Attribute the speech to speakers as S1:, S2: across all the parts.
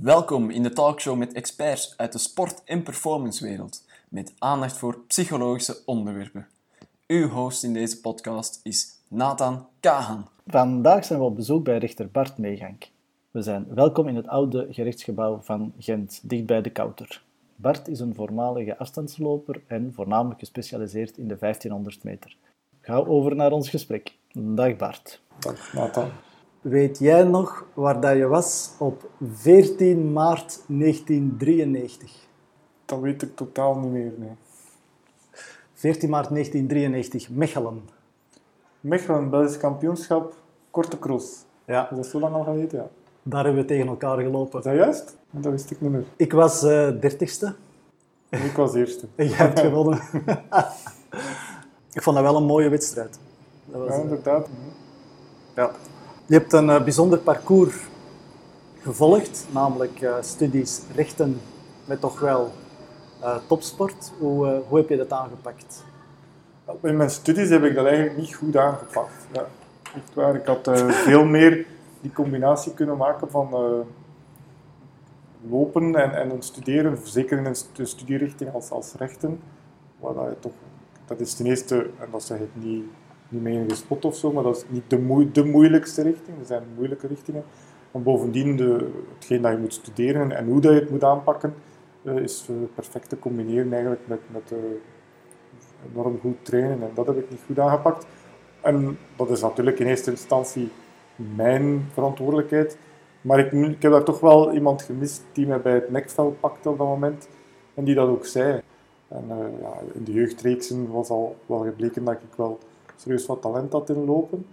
S1: Welkom in de talkshow met experts uit de sport- en performancewereld, met aandacht voor psychologische onderwerpen. Uw host in deze podcast is Nathan Kahan.
S2: Vandaag zijn we op bezoek bij rechter Bart Meegank. We zijn welkom in het oude gerechtsgebouw van Gent, dicht bij de Kouter. Bart is een voormalige afstandsloper en voornamelijk gespecialiseerd in de 1500 meter. Ga over naar ons gesprek. Dag Bart.
S3: Dag Nathan.
S2: Weet jij nog waar dat je was op 14 maart 1993?
S3: Dat weet ik totaal niet meer, nee.
S2: 14 maart 1993, Mechelen.
S3: Mechelen, Belgisch kampioenschap, korte cross.
S2: Ja,
S3: Is dat zo lang al geleden? Ja.
S2: daar hebben we tegen elkaar
S3: Is
S2: gelopen.
S3: dat juist? Dat wist ik niet meer.
S2: Ik was eh dertigste
S3: En ik was eerste.
S2: en jij hebt gewonnen. ik vond dat wel een mooie wedstrijd. Dat was,
S3: Ja,
S2: eh,
S3: inderdaad.
S2: Ja. Je hebt een eh, bijzonder parcours gevolgd, namelijk eh, studies rechten met toch wel eh, topsport. Hoe, hoe heb je dat aangepakt?
S3: In mijn studies heb ik dat eigenlijk niet goed aangepakt. Ja. Waar, ik had veel meer die combinatie kunnen maken van lopen en, en studeren, zeker in een stu- studierichting als, als rechten. Waar dat, je toch, dat is ten eerste, en dat zeg ik niet, niet mee in gespot of zo, maar dat is niet de, moe- de moeilijkste richting. Er zijn moeilijke richtingen. En bovendien, de, hetgeen dat je moet studeren en hoe dat je het moet aanpakken, eh, is eh, perfect te combineren eigenlijk met, met eh, enorm goed trainen. En dat heb ik niet goed aangepakt. En dat is natuurlijk in eerste instantie mijn verantwoordelijkheid. Maar ik, ik heb daar toch wel iemand gemist die mij bij het nekvel pakte op dat moment. En die dat ook zei. En ja, in de jeugdreeksen was al wel gebleken dat ik wel serieus wat talent had in lopen.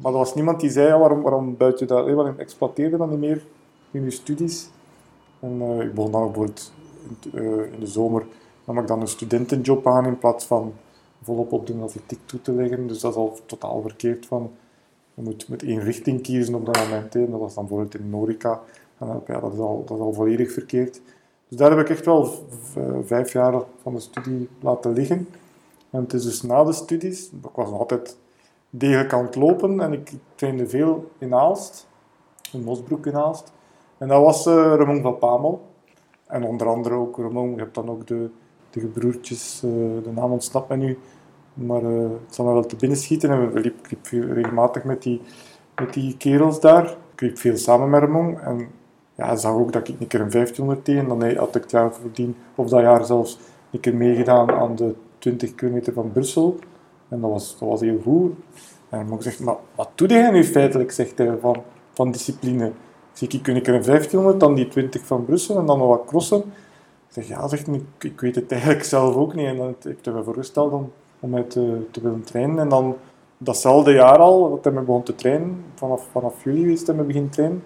S3: Maar er was niemand die zei, waarom, waarom buit je dat, eh, waarom exploiteer je dat niet meer in je studies? En eh, ik begon dan bijvoorbeeld in, eh, in de zomer nam ik dan een studentenjob aan in plaats van volop op de atletiek toe te leggen. Dus dat is al totaal verkeerd van, je moet met één richting kiezen op dat moment. hè. Dat was dan bijvoorbeeld in Norica. En ja, dat, is al, dat is al volledig verkeerd. Dus daar heb ik echt wel v- vijf jaar van de studie laten liggen. En het is dus na de studies, ik was nog altijd degelijk aan het lopen en ik trainde veel in Aalst, in Mosbroek in Aalst. En dat was eh Ramon van Pamel. En onder andere ook Ramon, je hebt dan ook de, de gebroertjes, eh, de naam ontsnapt me nu, maar eh, het zal me wel te binnen schieten. En we liep, regelmatig met die, met die kerels daar. Ik liep veel samen met Ramon. En ja, hij zag ook dat ik een keer een 1500 deed. En dan had ik het jaar voordien, of dat jaar zelfs, een keer meegedaan aan de 20 kilometer van Brussel. En dat was, dat was heel goed. En Ramon zegt, maar wat doe jij nu feitelijk, zegt hij, van, van discipline? Ik zeg, ik kun een keer een 1500, dan die 20 van Brussel en dan nog wat crossen. Ik zeg, ja, zegt hij, ik, ik weet het eigenlijk zelf ook niet. En dan heb ik me voorgesteld om, om mij te, te willen trainen. En dan datzelfde jaar al, dat hij me begon te trainen, vanaf, vanaf juli is hij me begin trainen.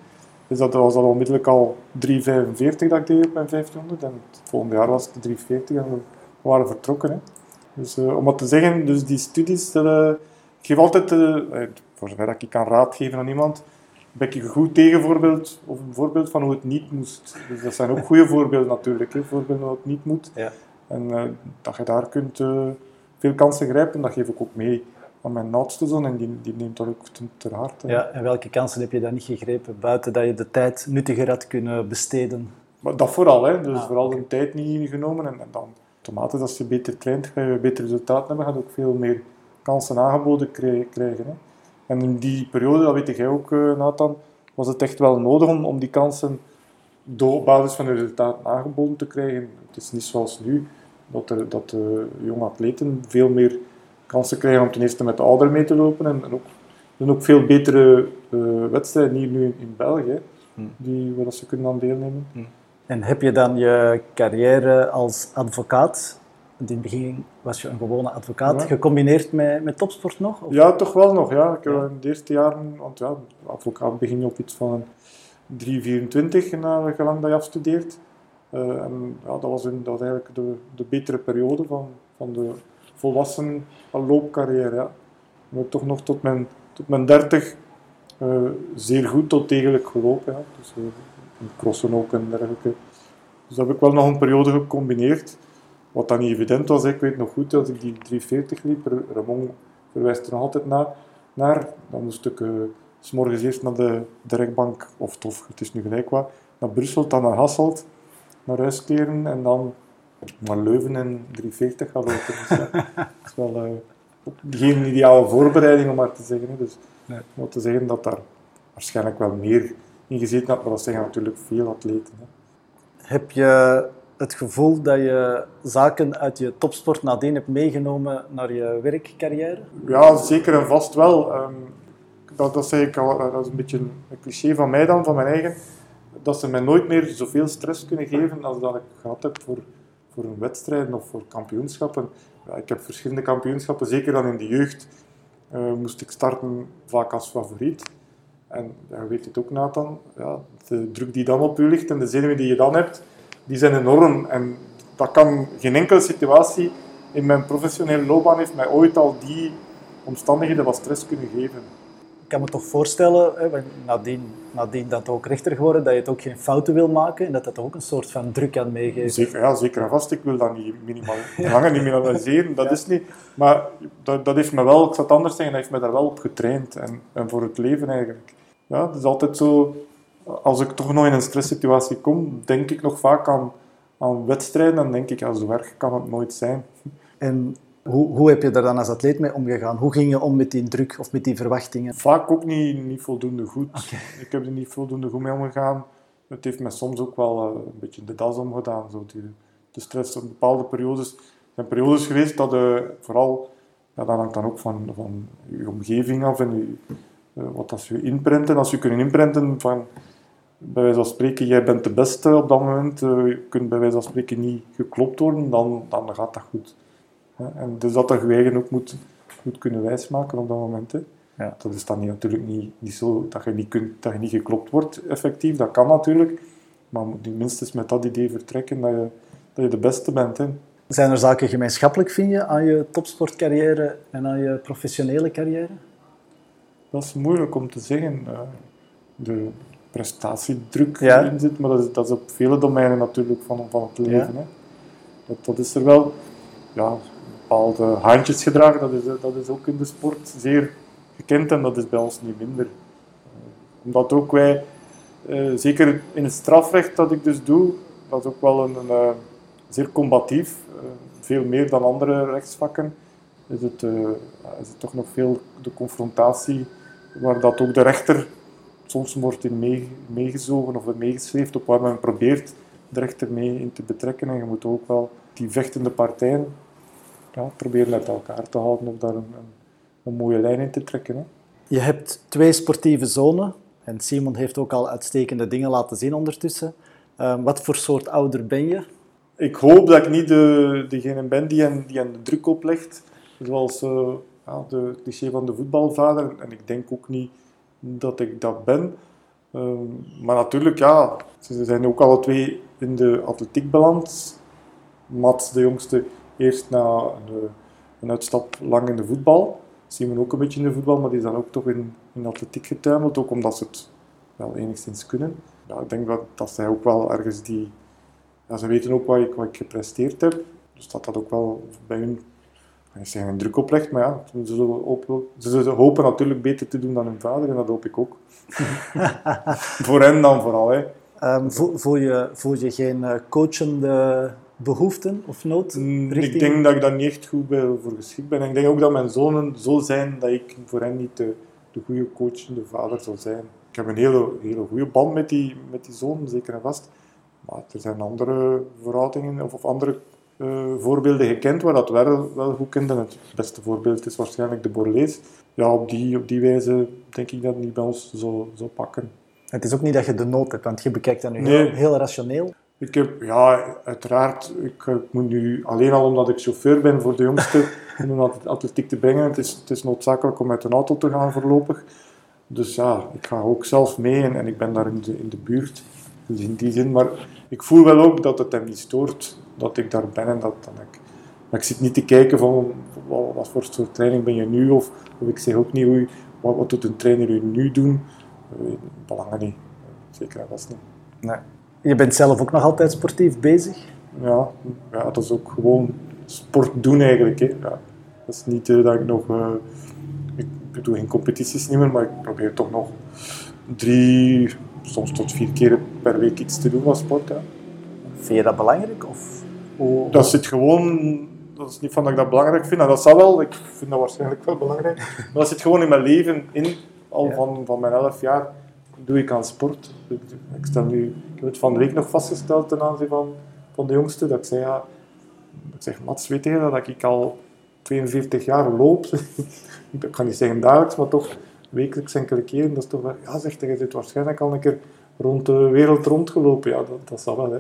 S3: Dus dat was al onmiddellijk al 3,45 dat ik deed op mijn 1500. En het volgende jaar was het 3,40 en we waren vertrokken. Hè. Dus eh, om wat te zeggen, dus die studies, eh, ik geef altijd, eh, voor zover dat ik kan raad geven aan iemand, ben ik een goed tegenvoorbeeld of een voorbeeld van hoe het niet moest. Dus dat zijn ook goede voorbeelden natuurlijk, hè, voorbeelden hoe het niet moet.
S2: Ja.
S3: En dat je daar kunt veel kansen grijpen, dat geef ik ook mee aan mijn oudste zoon en die, die neemt dat ook ten- ter harte.
S2: Ja, en welke kansen heb je dan niet gegrepen, buiten dat je de tijd nuttiger had kunnen besteden?
S3: Maar dat vooral, hè. dus
S2: Ah,
S3: vooral de tijd niet ingenomen. En, en dan automatisch, als je beter traint, ga je beter resultaten hebben, ga je ook veel meer kansen aangeboden krij- krijgen. Hè. En in die periode, dat weet jij ook, eh, Nathan, was het echt wel nodig om, om die kansen door, op basis van de resultaten aangeboden te krijgen. Het is niet zoals nu, dat, er, dat de jonge atleten veel meer kansen krijgen om ten eerste met de ouder mee te lopen en, en ook, er zijn ook veel betere eh, wedstrijden hier nu in, in België,
S2: Hmm.
S3: die, waar ze kunnen aan deelnemen.
S2: En heb je dan je carrière als advocaat, in het begin was je een gewone advocaat,
S3: Ja.
S2: gecombineerd met, met topsport nog? Of-
S3: Ja, toch wel nog. Ja. Ik heb
S2: Ja.
S3: in de eerste jaren, want ja, advocaat begin je op iets van een 3,24 na gelang dat je afstudeert. Eh, en ja, dat, was in, dat was eigenlijk de, de betere periode van, van de volwassen loopcarrière. Ja. Heb toch nog tot mijn, tot mijn 30 eh, zeer goed tot degelijk gelopen. Ja. Dus, eh, crossen ook en dergelijke. Dus dat heb ik wel nog een periode gecombineerd. Wat dan niet evident was, ik weet nog goed, als ik die 340 liep, Ramon verwijst er nog altijd naar, naar dan moest ik eh, s morgens eerst naar de, de rechtbank, of tof, het is nu gelijk wat, naar Brussel, dan naar Hasselt, naar huis keren en dan naar Leuven en 340 gaan lopen. Dus, ja, dat is wel uh, geen ideale voorbereiding om maar te zeggen. Hè. Dus
S2: Nee.
S3: om te zeggen dat daar waarschijnlijk wel meer in gezeten had, maar dat zeggen natuurlijk veel atleten. Hè.
S2: Heb je het gevoel dat je zaken uit je topsport nadien hebt meegenomen naar je werkcarrière?
S3: Ja, zeker en vast wel. Ehm, dat, dat, zeg ik al, dat is een beetje een, een cliché van mij dan, van mijn eigen. Dat ze mij nooit meer zoveel stress kunnen geven als dat ik gehad heb voor, voor een wedstrijd of voor kampioenschappen. Ja, ik heb verschillende kampioenschappen, zeker dan in de jeugd. eh, moest ik starten vaak als favoriet. En ja, je weet het ook, Nathan, ja, de druk die dan op je ligt en de zenuwen die je dan hebt, die zijn enorm. En dat kan geen enkele situatie in mijn professionele loopbaan heeft mij ooit al die omstandigheden wat stress kunnen geven.
S2: Ik kan me toch voorstellen, hè, nadien, nadien dat ook rechter geworden, dat je het ook geen fouten wil maken en dat dat ook een soort van druk kan meegeven.
S3: Zeker, ja, zeker en vast. Ik wil dat niet minimaal, langer niet minimaliseren, dat is niet. Maar dat, dat heeft me wel, ik zal het anders zeggen, dat heeft me daar wel op getraind. En, en voor het leven eigenlijk. Ja, het is altijd zo, als ik toch nog in een stresssituatie kom, denk ik nog vaak aan, aan wedstrijden. Dan denk ik, ja, zo erg kan het nooit zijn.
S2: En hoe, hoe heb je daar dan als atleet mee omgegaan? Hoe ging je om met die druk of met die verwachtingen?
S3: Vaak ook niet, niet voldoende goed. Ik heb er niet voldoende goed mee omgegaan. Het heeft me soms ook wel eh, een beetje de das omgedaan. Zo, de, de stress op bepaalde periodes. Er zijn periodes geweest dat eh, vooral, ja, dat hangt dan ook van, van je omgeving af en je, wat als je inprenten. Als je kunnen inprenten van, bij wijze van spreken, jij bent de beste op dat moment, eh, je kunt bij wijze van spreken niet geklopt worden, dan, dan gaat dat goed. En dus dat dat je eigen ook moet, moet kunnen wijsmaken op dat moment. Hè.
S2: Ja.
S3: Dat is dan niet, natuurlijk niet, niet zo dat je niet, kunt, dat je niet geklopt wordt, effectief. Dat kan natuurlijk. Maar je moet minstens met dat idee vertrekken dat je, dat je de beste bent. Hè.
S2: Zijn er zaken gemeenschappelijk, vind je, aan je topsportcarrière en aan je professionele carrière?
S3: Dat is moeilijk om te zeggen. eh, de prestatiedruk die
S2: Ja.
S3: erin zit, maar dat is, dat is op vele domeinen natuurlijk van, van het leven. Hè. Dat, dat is er wel. Ja, bepaalde handjesgedrag, dat is, dat is ook in de sport zeer gekend en dat is bij ons niet minder. Eh, omdat ook wij, eh, zeker in het strafrecht dat ik dus doe, dat is ook wel een, een zeer combatief, veel meer dan andere rechtsvakken, is het, is het toch nog veel de confrontatie, waar dat ook de rechter soms wordt in mee- meegezogen of meegesleept op waar men probeert de rechter mee in te betrekken. En je moet ook wel die vechtende partijen ja, proberen met elkaar te houden of daar een, een, een mooie lijn in te trekken. Hè.
S2: Je hebt twee sportieve zonen en Simon heeft ook al uitstekende dingen laten zien ondertussen. Eh, wat voor soort ouder ben je?
S3: Ik hoop dat ik niet de, degene ben die hen, die hen de druk oplegt, zoals eh, ja, de cliché van de voetbalvader. En ik denk ook niet dat ik dat ben. Ehm, maar natuurlijk, ja, ze zijn ook alle twee in de atletiek beland. Mats, de jongste, eerst na een, eh, een uitstap lang in de voetbal. Simon ook een beetje in de voetbal, maar die is dan ook toch in, in atletiek getuimeld, ook omdat ze het wel enigszins kunnen. Ja, ik denk dat, dat zij ook wel ergens die... Ze weten ook wat ik, wat ik gepresteerd heb, dus dat dat ook wel bij hun ik zeg een druk oplegt, maar ja, ze zullen, hopen, ze zullen hopen natuurlijk beter te doen dan hun vader en dat hoop ik ook. Voor hen dan vooral. Hè.
S2: Ehm, voel, voel, je, voel je geen eh, coachende behoeften of nood?
S3: Mm,
S2: richting-
S3: Ik denk dat ik daar niet echt goed bij voor geschikt ben. En ik denk ook dat mijn zonen zo zijn dat ik voor hen niet de, de goede coachende vader zal zijn. Ik heb een hele, hele goede band met die, met die zonen, zeker en vast. Maar er zijn andere verhoudingen of, of andere eh, voorbeelden gekend waar dat wel, wel goed kent. En het beste voorbeeld is waarschijnlijk de Borlees. Ja, op die, op die wijze denk ik dat het niet bij ons zo, zo pakken.
S2: Het is ook niet dat je de nood hebt, want je bekijkt dat nu
S3: Nee.
S2: heel, heel rationeel.
S3: Ik heb, ja, uiteraard, ik, eh, ik moet nu, alleen al omdat ik chauffeur ben voor de jongste, om hem at- atletiek te brengen, het is, het is noodzakelijk om met een auto te gaan voorlopig. Dus ja, ik ga ook zelf mee en, en ik ben daar in de, in de buurt. Dus in die zin, maar ik voel wel ook dat het hem niet stoort dat ik daar ben en dat, dat ik... Maar ik zit niet te kijken van wat, wat voor soort training ben je nu, of, of ik zeg ook niet hoe, wat, wat doet een trainer u nu doen. Belangen niet, zeker en vast niet.
S2: Nee. Je bent zelf ook nog altijd sportief bezig.
S3: Ja, ja, dat is ook gewoon sport doen eigenlijk. Hè. Ja. Dat is niet eh, dat ik nog... eh, ik doe geen competities niet meer, maar ik probeer toch nog drie, soms tot vier keer per week iets te doen van sport.
S2: Vind je dat belangrijk? Of hoe,
S3: Dat zit gewoon, dat is niet van dat ik dat belangrijk vind, en dat zal wel, ik vind dat waarschijnlijk wel belangrijk, maar dat zit gewoon in mijn leven in, al
S2: Ja.
S3: van, van mijn 11 jaar doe ik aan sport. Ik, ik, stel nu, ik heb het van de week nog vastgesteld ten aanzien van, van de jongste, dat ik zei, ja, ik zeg, Mats, weet je dat ik al 42 jaar loop? ik kan niet zeggen dagelijks, maar toch wekelijks enkele keren. Dat is toch wel, ja, zegt hij, je zit waarschijnlijk al een keer rond de wereld rondgelopen. Ja, dat, dat zal wel, hè.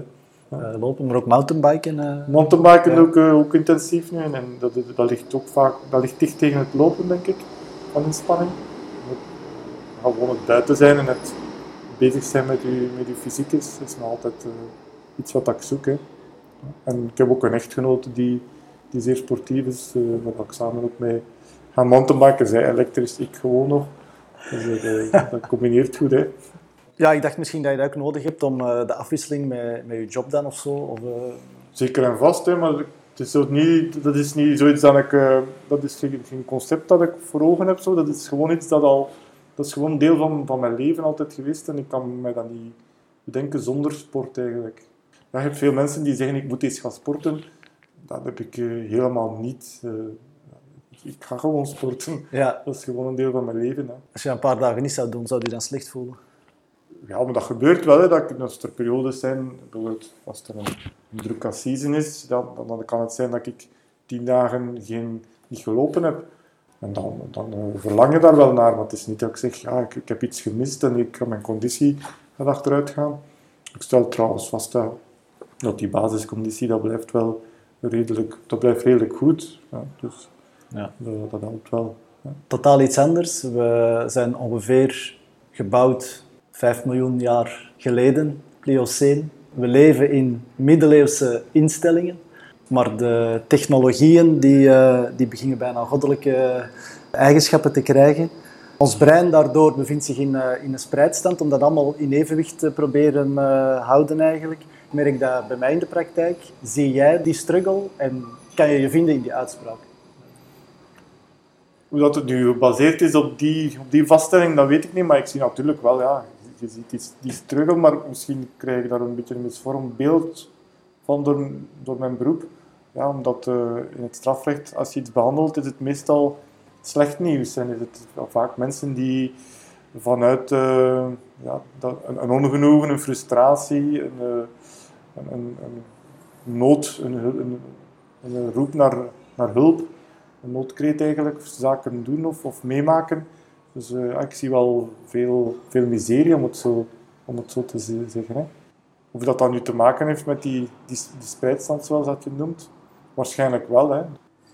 S2: eh, lopen, maar ook mountainbiken? eh?
S3: Mountainbiken
S2: Ja.
S3: ook, eh, ook intensief nu en, dat, dat ligt ook vaak dat ligt dicht tegen het lopen, denk ik, van inspanning. Gewoon het buiten zijn en het bezig zijn met je, met je fysiek is, is nog altijd iets wat ik zoek. Hè. En ik heb ook een echtgenote die, die zeer sportief is, eh waar ik samen ook mee gaan mountainbiken. Zij elektrisch, ik gewoon nog. Dus dat combineert goed. Hè.
S2: Ja, ik dacht misschien dat je dat ook nodig hebt om eh, de afwisseling met, met je job dan of zo. Of, eh,
S3: Zeker en vast, hè, maar het is ook niet, dat is niet zoiets dat ik... eh, dat is geen, geen concept dat ik voor ogen heb. Zo. Dat is gewoon iets dat al... Dat is gewoon een deel van, van mijn leven altijd geweest en ik kan mij dat niet bedenken zonder sport eigenlijk. Ja, je hebt veel mensen die zeggen ik moet eens gaan sporten. Dat heb ik helemaal niet. Ik ga gewoon sporten.
S2: ja,
S3: Dat is gewoon een deel van mijn leven. Hè.
S2: als je een paar dagen niet zou doen, zou je je dan slecht voelen?
S3: Ja, maar dat gebeurt wel. Hè, dat ik, als er periodes zijn, bijvoorbeeld als er een, een druk season is, dan, dan, dan kan het zijn dat ik tien dagen geen, niet gelopen heb. En dan, dan verlang je daar wel naar, maar het is niet dat ik zeg, ja, ik, ik heb iets gemist en ik, mijn conditie gaat achteruit gaan. Ik stel trouwens vast dat, dat die basisconditie, dat blijft wel redelijk, dat blijft redelijk goed. Ja, dus
S2: Ja.
S3: dat, dat helpt wel. Ja.
S2: Totaal iets anders. We zijn ongeveer gebouwd 5 miljoen jaar geleden, Plioceen. We leven in middeleeuwse instellingen, maar de technologieën die, eh, die beginnen bijna goddelijke eigenschappen te krijgen. Ons brein daardoor bevindt zich in, eh, in een spreidstand om dat allemaal in evenwicht te proberen eh, houden eigenlijk. Ik merk dat bij mij in de praktijk. Zie jij die struggle en kan je je vinden in die uitspraak?
S3: Hoe dat het nu gebaseerd is op die, op die vaststelling, dat weet ik niet. Maar ik zie natuurlijk wel, ja, je ziet die, die struggle, maar misschien krijg ik daar een beetje een misvormd beeld van door, door mijn beroep. Ja, omdat eh, in het strafrecht, als je iets behandelt, is het meestal slecht nieuws. En is het vaak mensen die vanuit eh, ja, een, een ongenoegen, een frustratie, een, eh, een, een, nood, een roep naar, naar hulp, een noodkreet eigenlijk, zaken doen of, of meemaken. Dus eh, ik zie wel veel, veel miserie, om het zo, om het zo te ze- zeggen. Hè. Of dat dan nu te maken heeft met die, die, die spreidstand, zoals dat je noemt, waarschijnlijk wel. Hè.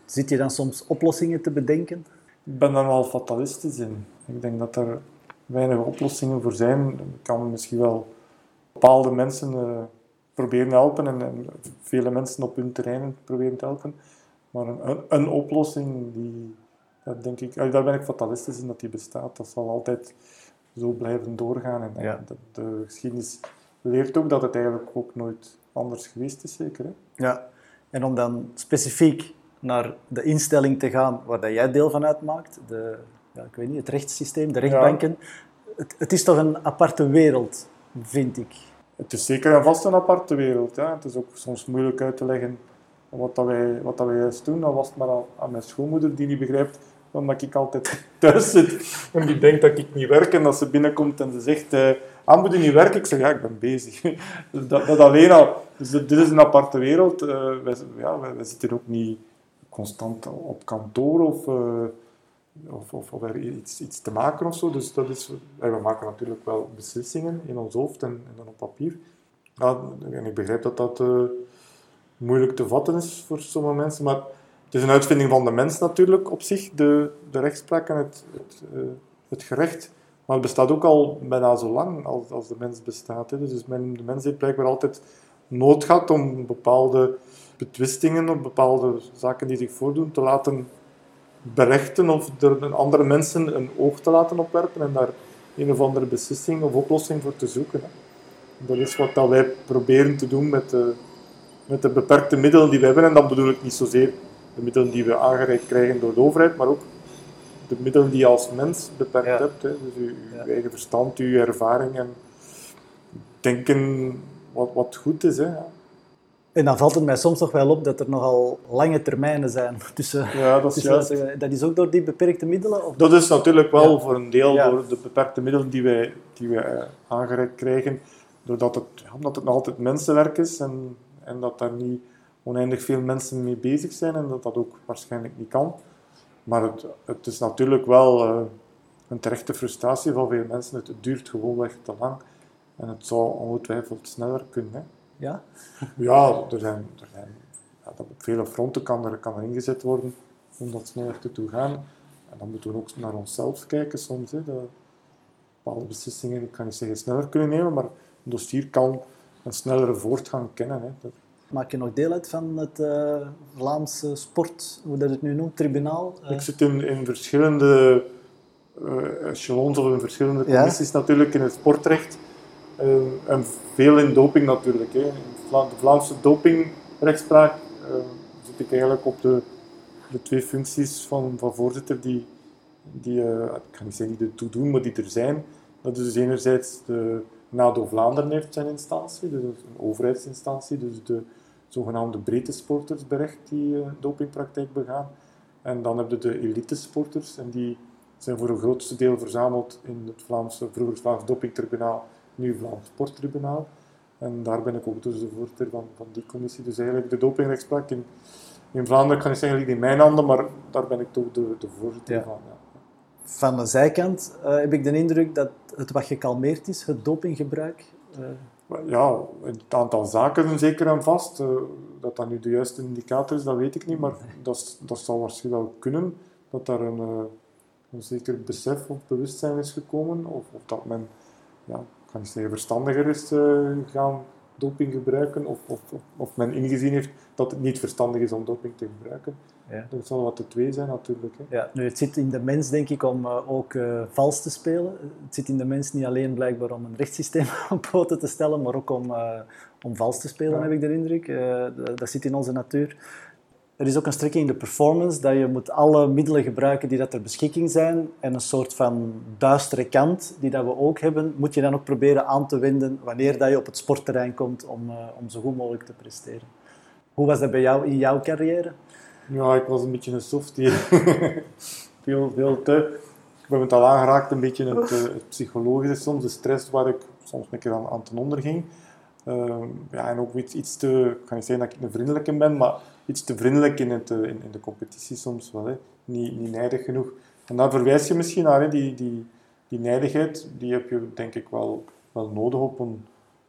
S2: Zit je dan soms oplossingen te bedenken?
S3: Ik ben daar wel fatalistisch in. Ik denk dat er weinig oplossingen voor zijn. Ik kan misschien wel bepaalde mensen eh, proberen helpen en, en vele mensen op hun terrein proberen te helpen. Maar een, een, een oplossing, die, dat denk ik, daar ben ik fatalistisch in dat die bestaat. Dat zal altijd zo blijven doorgaan. En, en
S2: Ja.
S3: de, de geschiedenis leert ook dat het eigenlijk ook nooit anders geweest is, zeker. Hè?
S2: Ja. En om dan specifiek naar de instelling te gaan waar dat jij deel van uitmaakt, de, ja, ik weet niet, het rechtssysteem, de rechtbanken. Het, het is toch een aparte wereld, vind ik.
S3: Het is zeker en vast een aparte wereld. Ja. Het is ook soms moeilijk uit te leggen wat, dat wij, wat dat wij juist doen. Dan was het maar aan, aan mijn schoonmoeder die niet begrijpt omdat ik altijd thuis zit en die denkt dat ik niet werk. En dat ze binnenkomt en ze zegt, eh, ah, moet je niet werken? Ik zeg, ja, ik ben bezig. Dus dat, dat alleen al. Dus dit is een aparte wereld. Eh, wij, ja, zitten ook niet constant op kantoor of, eh, of, of, er iets, iets te maken of zo. Dus dat is, we maken natuurlijk wel beslissingen in ons hoofd en, dan op papier. En ik begrijp dat dat moeilijk te vatten is voor sommige mensen, maar het is een uitvinding van de mens natuurlijk op zich, de, de rechtspraak en het, het, eh, het gerecht. Maar het bestaat ook al bijna zo lang als, als de mens bestaat. Hè. Dus men, de mens heeft blijkbaar altijd nood gehad om bepaalde betwistingen of bepaalde zaken die zich voordoen te laten berechten of er andere mensen een oog te laten opwerpen en daar een of andere beslissing of oplossing voor te zoeken. Dat is wat dat wij proberen te doen met de, met de beperkte middelen die we hebben. En dan bedoel ik niet zozeer de middelen die we aangereikt krijgen door de overheid, maar ook de middelen die je als mens beperkt
S2: Ja.
S3: hebt. Hè. Dus je, je
S2: Ja.
S3: eigen verstand, je ervaring. En denken wat, wat goed is. Hè.
S2: En dan valt het mij soms nog wel op dat er nogal lange termijnen zijn. Tussen,
S3: Ja, dat is
S2: tussen-
S3: juist.
S2: dat is ook door die beperkte middelen? Of?
S3: Dat is natuurlijk wel
S2: Ja.
S3: voor een deel
S2: Ja.
S3: door de beperkte middelen die wij, die wij eh, aangereikt krijgen, doordat het, ja, omdat het nog altijd mensenwerk is en, en dat daar niet oneindig veel mensen mee bezig zijn en dat dat ook waarschijnlijk niet kan. Maar het, het is natuurlijk wel eh, een terechte frustratie van veel mensen. Het duurt gewoonweg te lang en het zou ongetwijfeld sneller kunnen. Hè.
S2: Ja?
S3: Ja, er zijn, er zijn ja, dat op vele fronten kan er, kan er ingezet worden om dat sneller te doen gaan. En dan moeten we ook naar onszelf kijken soms. Hè, bepaalde beslissingen, ik kan niet zeggen sneller kunnen nemen, maar een dossier kan een snellere voortgang kennen. Hè. Dat-
S2: Maak je nog deel uit van het eh, Vlaamse sport, hoe dat het nu noemt, tribunaal? Eh,
S3: Ik zit in, in verschillende eh echelons of in verschillende
S2: Ja.
S3: commissies natuurlijk in het sportrecht. Eh, en veel in doping natuurlijk. Hè. In Vla- de Vlaamse dopingrechtspraak eh, zit ik eigenlijk op de, de twee functies van, van voorzitter die, die ik kan niet zeggen die ertoe doen, maar die er zijn. Dat is dus enerzijds de NADO Vlaanderen heeft zijn instantie, dus een overheidsinstantie, dus de zogenaamde breedte sporters die eh, dopingpraktijk begaan. En dan heb je de elite sporters en die zijn voor een grootste deel verzameld in het Vlaamse, vroeger Vlaams Dopingtribunaal, nu Vlaams Sporttribunaal. En daar ben ik ook dus de voorzitter van, van die commissie. Dus eigenlijk de dopingrechtspraak in, in Vlaanderen kan ik zeggen ligt in mijn handen, maar daar ben ik toch de, de voorzitter
S2: Ja.
S3: van. Ja.
S2: Van de zijkant eh, heb ik de indruk dat het wat gekalmeerd is, het dopinggebruik. Eh,
S3: Ja, het aantal zaken zeker en vast. Eh, dat dat nu de juiste indicator is, dat weet ik niet, maar dat, dat zal waarschijnlijk wel kunnen. Dat daar een, een zeker besef of bewustzijn is gekomen, of, of dat men, ja, ik kan niet zeggen verstandiger is gaan doping gebruiken, of, of, of men ingezien heeft dat het niet verstandig is om doping te gebruiken.
S2: Ja.
S3: Dat zal wat de twee zijn natuurlijk. Hè.
S2: ja, nu, het zit in de mens, denk ik, om eh, ook eh, vals te spelen. Het zit in de mens niet alleen blijkbaar om een rechtssysteem op poten te stellen, maar ook om, eh, om vals te spelen,
S3: Ja.
S2: heb ik de indruk. Eh, dat, dat zit in onze natuur. Er is ook een strekking in de performance dat je moet alle middelen gebruiken die dat ter beschikking zijn en een soort van duistere kant die dat we ook hebben, moet je dan ook proberen aan te wenden wanneer dat je op het sportterrein komt om, eh, om zo goed mogelijk te presteren. Hoe was dat bij jou in jouw carrière?
S3: Ja, ik was een beetje een softie. veel, veel te. Ik heb het al aangeraakt, een beetje het, eh, het psychologische soms, de stress waar ik soms een keer aan, ten onder ging. Ehm, ja, en ook iets, iets te, ik kan niet zeggen dat ik een vriendelijke ben, maar iets te vriendelijk in, het, eh, in, in de competitie soms wel. Hè. Niet, niet nijdig genoeg. En daar verwijs je misschien naar, hè. Die, die, die nijdigheid, die heb je denk ik wel, wel nodig op een,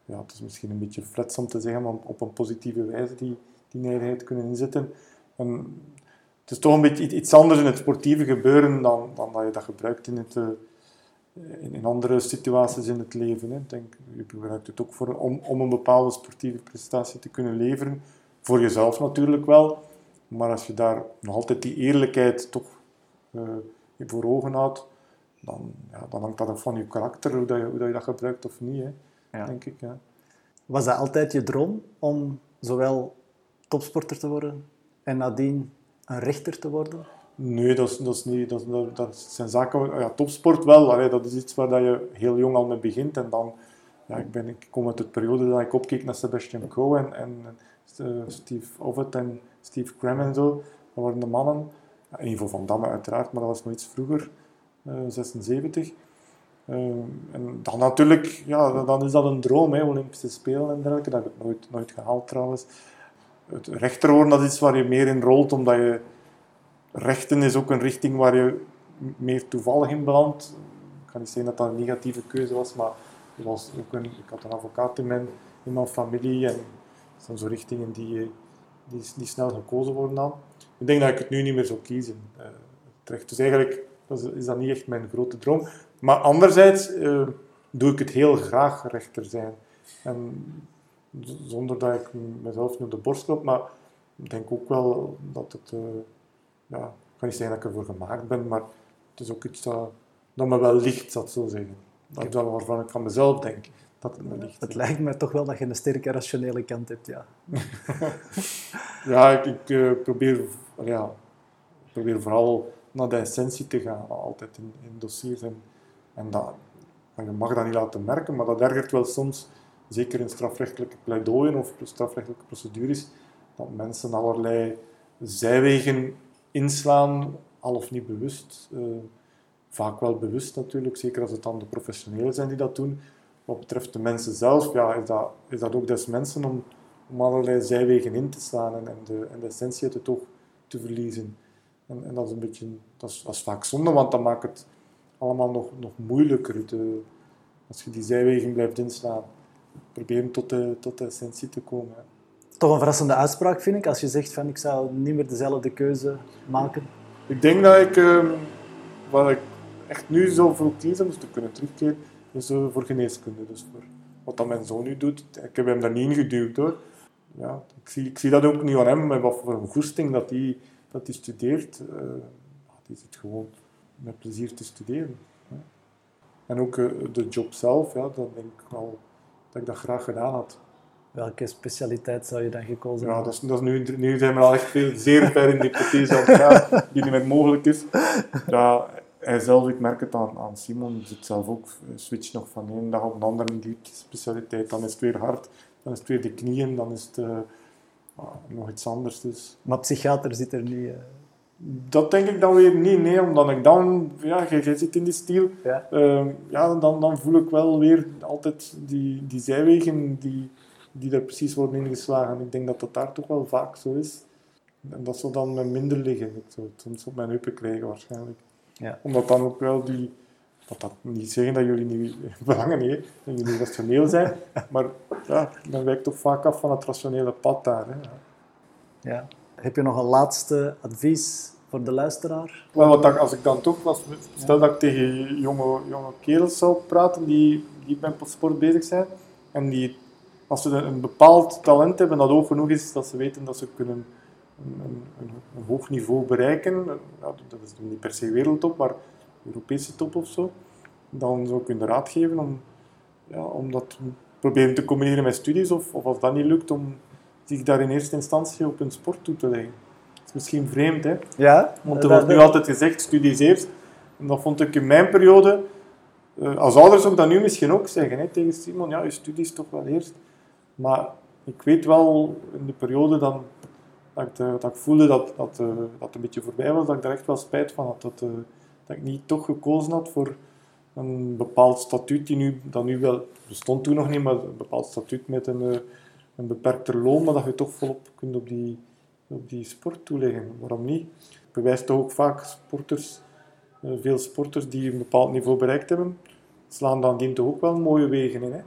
S3: ja, het is misschien een beetje flats om te zeggen, maar op een positieve wijze die, die nijdigheid kunnen inzetten. En het is toch een beetje iets- anders in het sportieve gebeuren dan, dan dat je dat gebruikt in, het, eh, in, in andere situaties in het leven. Hè. Ik denk, je gebruikt het ook voor, om, om een bepaalde sportieve prestatie te kunnen leveren. Voor jezelf natuurlijk wel. Maar als je daar nog altijd die eerlijkheid toch eh, voor ogen houdt, dan, ja, dan hangt dat af van je karakter, hoe, dat je, hoe dat je dat gebruikt of niet, hè,
S2: Ja.
S3: denk ik. Ja.
S2: Was dat altijd je droom om zowel topsporter te worden en nadien een rechter te worden?
S3: Nee, dat, is, dat, is niet, dat, zijn zaken... Ja, topsport wel, allee, dat is iets waar dat je heel jong al mee begint. En dan... Ja, ik, ben, ik kom uit de periode dat ik opkeek naar Sebastian Coe en, eh, Steve Ovett en Steve Cram en zo. Dat waren de mannen. Ivo van Damme uiteraard, maar dat was nog iets vroeger. eh 76. Eh, en dan natuurlijk, ja, dan is dat een droom, hè, Olympische Spelen en dergelijke. Dat heb ik nooit, nooit gehaald trouwens. Het rechter worden, dat is iets waar je meer in rolt, omdat je rechten is ook een richting waar je meer toevallig in belandt. Ik kan niet zeggen dat dat een negatieve keuze was, maar ook een, ik had een advocaat in mijn, in mijn familie en dat zijn zo richtingen die, eh, die, die snel gekozen worden dan. Ik denk dat ik het nu niet meer zou kiezen. recht. Dus eigenlijk is, dat niet echt mijn grote droom. Maar anderzijds eh, doe ik het heel graag rechter zijn. Zonder dat ik mezelf nu op de borst klop, maar ik denk ook wel dat het... eh, ja, ik kan niet zeggen dat ik ervoor gemaakt ben, maar het is ook iets dat, dat me wel ligt, ik zo zeggen. Dat is wel waarvan ik van mezelf denk, dat het me ligt.
S2: Het lijkt me toch wel dat je een sterke rationele kant hebt, ja.
S3: Ja, ik, ik eh, probeer, ja, ik probeer vooral naar de essentie te gaan, altijd in, in dossiers. En, en dat, en je mag dat niet laten merken, maar dat ergert wel soms zeker in strafrechtelijke pleidooien of strafrechtelijke procedures, dat mensen allerlei zijwegen inslaan, al of niet bewust. Uh, vaak wel bewust natuurlijk, zeker als het dan de professionelen zijn die dat doen. Wat betreft de mensen zelf, ja, is, dat, is dat ook des mensen om, om allerlei zijwegen in te slaan en, de, en de essentie het toch te verliezen. En, en, dat is een beetje, dat is, vaak zonde, want dat maakt het allemaal nog, nog moeilijker. Als je die zijwegen blijft inslaan, proberen tot de, tot de essentie te komen.
S2: Toch een verrassende uitspraak, vind ik, als je zegt van ik zou niet meer dezelfde keuze maken.
S3: Ik denk dat ik, uh, wat ik echt nu zou voor kiezen, om te kunnen terugkeren, is uh, voor geneeskunde. Dus voor wat dat mijn zoon nu doet. Ik heb hem daar niet in geduwd hoor. Ja, ik, zie, ik zie dat ook niet aan hem, met wat voor een goesting dat hij dat studeert. Uh, die zit gewoon met plezier te studeren. En ook uh, de job zelf, ja, dan denk ik wel dat ik dat graag gedaan had.
S2: Welke specialiteit zou je dan gekozen
S3: hebben? Ja, dat is, dat is nu, nu zijn we al echt veel, zeer ver in die hypothese aan het gaan, die niet meer mogelijk is. Ja, hij zelf, ik merk het aan, aan Simon, zit zelf ook, switch nog van één dag op de andere in die specialiteit. Dan is het weer hard, dan is het weer de knieën, dan is het uh, nog iets anders. Dus.
S2: Maar psychiater zit er niet... Uh...
S3: Dat denk ik dan weer niet, nee, omdat ik dan, ja, jij, zit in die stiel, ja, uh, ja dan, dan voel ik wel weer altijd die, die zijwegen die, die er precies worden ingeslagen. Ik denk dat dat daar toch wel vaak zo is. En dat zal dan met minder liggen. Ik zou het soms op mijn heupen krijgen waarschijnlijk. Ja. Omdat dan ook wel die... Dat dat niet zeggen dat jullie niet belangen nee, dat jullie rationeel zijn, maar ja, dan wijkt toch vaak af van het rationele pad daar. Hè.
S2: Ja. Heb je nog een laatste advies voor de luisteraar?
S3: Wel, wat als ik dan toch was, stel dat ik tegen jonge, jonge kerels zou praten die, die met sport bezig zijn en die, als ze een bepaald talent hebben dat hoog genoeg is, dat ze weten dat ze kunnen een, een, een hoog niveau bereiken, dat is niet per se wereldtop, maar Europese top of zo, dan zou ik hun de raad geven om, ja, om dat proberen te combineren met studies, of, of als dat niet lukt, om zich daar in eerste instantie op hun sport toe te leggen. Dat is misschien vreemd, hè?
S2: Ja.
S3: Want er wordt nu altijd gezegd, studies eerst. En dat vond ik in mijn periode, eh, als ouder zou ik dat nu misschien ook zeggen, hè, tegen Simon, ja, je studies toch wel eerst. Maar ik weet wel, in de periode dan dat ik, dat ik voelde dat, dat, uh, dat het een beetje voorbij was, dat ik daar echt wel spijt van had. Dat, uh, dat ik niet toch gekozen had voor een bepaald statuut, die nu, dat nu wel bestond toen nog niet, maar een bepaald statuut met een, een beperkter loon, maar dat je toch volop kunt op die, op die sport toeleggen. Waarom niet? Bewijst toch ook vaak sporters, veel sporters die een bepaald niveau bereikt hebben, slaan dan dient toch ook wel mooie wegen in. Hè?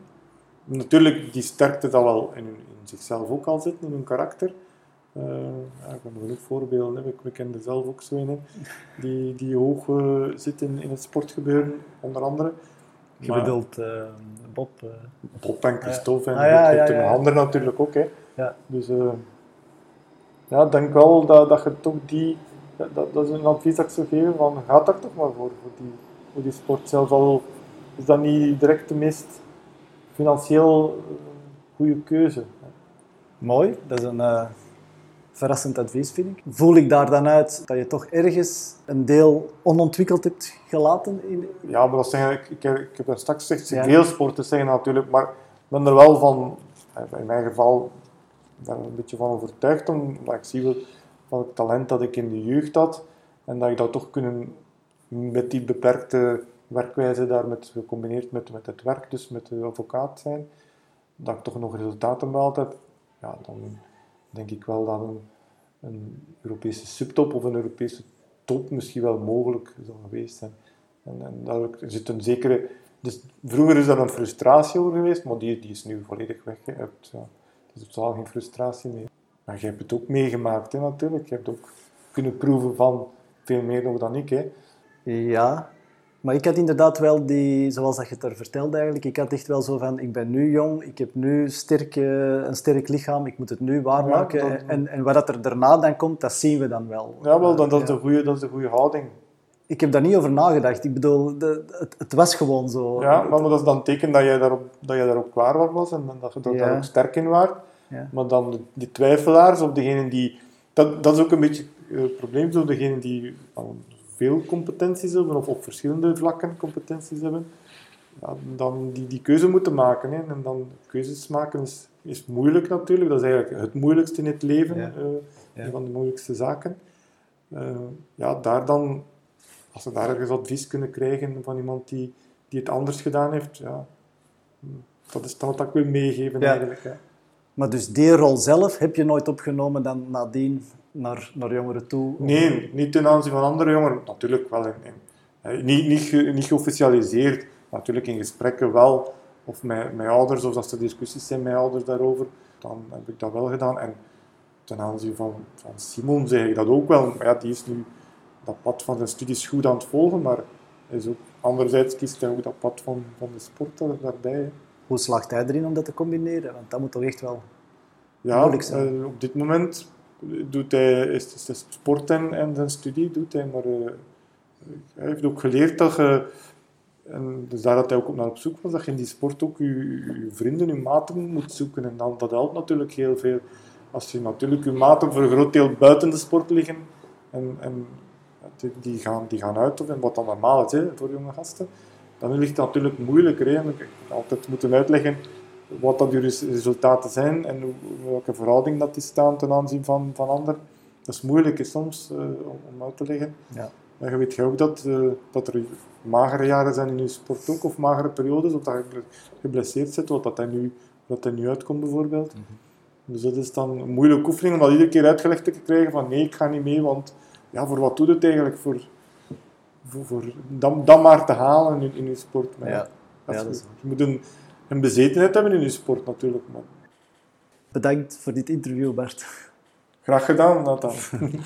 S3: Natuurlijk, die sterkte dat wel in, in zichzelf ook al zitten, in hun karakter. Uh, ja, ik heb genoeg voorbeelden. Hè. We, kennen zelf ook zo in, die, die hoog uh, zitten in het sportgebeuren, onder andere.
S2: Maar, uh, Bob?
S3: Bob en Christophe en ah, ja, ja, ja, anderen natuurlijk ook. Hè. Ja. Dus ja, ik denk wel dat, dat je toch die... Dat, dat is een advies dat ik zou geven, van ga daar toch maar voor, voor die, voor die sport. Zelfs al is dat niet direct de meest financieel goede keuze.
S2: Mooi, dat is een verrassend advies, vind ik. Voel ik daar dan uit dat je toch ergens een deel onontwikkeld hebt gelaten? In...
S3: Ja, maar dat zeggen, ik, ik, ik heb daar straks gezegd, ja. veel sporten zeggen natuurlijk, maar ik ben er wel van, in mijn geval, daar een beetje van overtuigd, omdat ik zie wel van het talent dat ik in de jeugd had en dat ik dat toch kunnen met die beperkte werkwijze daar met, gecombineerd met, met het werk, dus met de advocaat zijn, dat ik toch nog resultaten behaald heb, ja, dan denk ik wel dat een, een Europese subtop of een Europese top misschien wel mogelijk zou geweest zijn. En, en daar zit een zekere... Dus vroeger is dat een frustratie over geweest, maar die, die is nu volledig weg. Ja, er is totaal geen frustratie meer. Maar je hebt het ook meegemaakt, hè, natuurlijk. Je hebt ook kunnen proeven van veel meer nog dan ik. Hè.
S2: Ja, maar ik had inderdaad wel die, zoals dat je het er vertelde eigenlijk, ik had echt wel zo van, ik ben nu jong, ik heb nu sterke, een sterk lichaam, ik moet het nu waarmaken. Ja, en, en wat er daarna dan komt, dat zien we dan wel.
S3: Ja, wel, dat, is, de goede, dat is de goede houding.
S2: Ik heb daar niet over nagedacht. Ik bedoel, de, het, het, was gewoon zo.
S3: Ja, maar, dat is dan teken dat jij daarop, dat jij daarop klaar voor was en dat je daar ook sterk in was. Maar dan die twijfelaars of degenen die... Dat, dat is ook een beetje het probleem, zo degenen die veel competenties hebben, of op verschillende vlakken competenties hebben, ja, dan die, die keuze moeten maken. Hè. En dan keuzes maken is, is moeilijk natuurlijk. Dat is eigenlijk het moeilijkste in het leven.
S2: Ja.
S3: eh,
S2: Ja.
S3: Een van de moeilijkste zaken. Eh, ja, daar dan, als ze daar ergens advies kunnen krijgen van iemand die, die het anders gedaan heeft, ja, dat is dan wat ik wil meegeven eigenlijk. Hè.
S2: Maar dus die rol zelf heb je nooit opgenomen dan nadien naar, naar jongeren toe?
S3: Nee, niet ten aanzien van andere jongeren. Natuurlijk wel. In, in, niet, niet, niet geofficialiseerd. Natuurlijk in gesprekken wel. Of met, met ouders, of als er discussies zijn met ouders daarover. Dan heb ik dat wel gedaan. En ten aanzien van, van Simon zeg ik dat ook wel. Maar ja, die is nu dat pad van zijn studies goed aan het volgen. Maar is ook, anderzijds kiest hij ook dat pad van, van de sport daar- daarbij. hè.
S2: Hoe slaagt hij erin om dat te combineren? Want dat moet toch echt wel...
S3: Ja,
S2: Moeilijk zijn.
S3: eh, op dit moment doet hij, is, is, sport en, zijn studie doet hij, maar eh, hij heeft ook geleerd dat je, en dus daar dat hij ook naar op zoek was, dat je in die sport ook je, vrienden, je maten moet zoeken. En dan, dat helpt natuurlijk heel veel. Als je natuurlijk je maten voor een groot deel buiten de sport liggen, en, en die, gaan, die gaan uit, of, wat dan normaal is hè, voor jonge gasten, dan ligt het natuurlijk moeilijker. Hè. En ik altijd moeten uitleggen wat dat res- resultaten zijn en welke verhouding dat die staan ten aanzien van, van anderen. Dat is moeilijk hè, soms eh, om, uit te leggen.
S2: Ja.
S3: Maar je weet je ook dat, eh, dat er magere jaren zijn in je sport ook, of magere periodes, of dat je geble- geblesseerd zit, wat dat hij nu, wat hij nu uitkomt bijvoorbeeld. Dus dat is dan een moeilijke oefening om dat iedere keer uitgelegd te krijgen van nee, ik ga niet mee, want ja, voor wat doet het eigenlijk? Voor, voor, voor dan, dan maar te halen in, in je sport. Maar
S2: Ja. Ja,
S3: je,
S2: dat is-
S3: je moet een, een bezetenheid hebben in je sport natuurlijk. Maar
S2: Bedankt voor dit interview, Bart.
S3: graag gedaan, Nathan.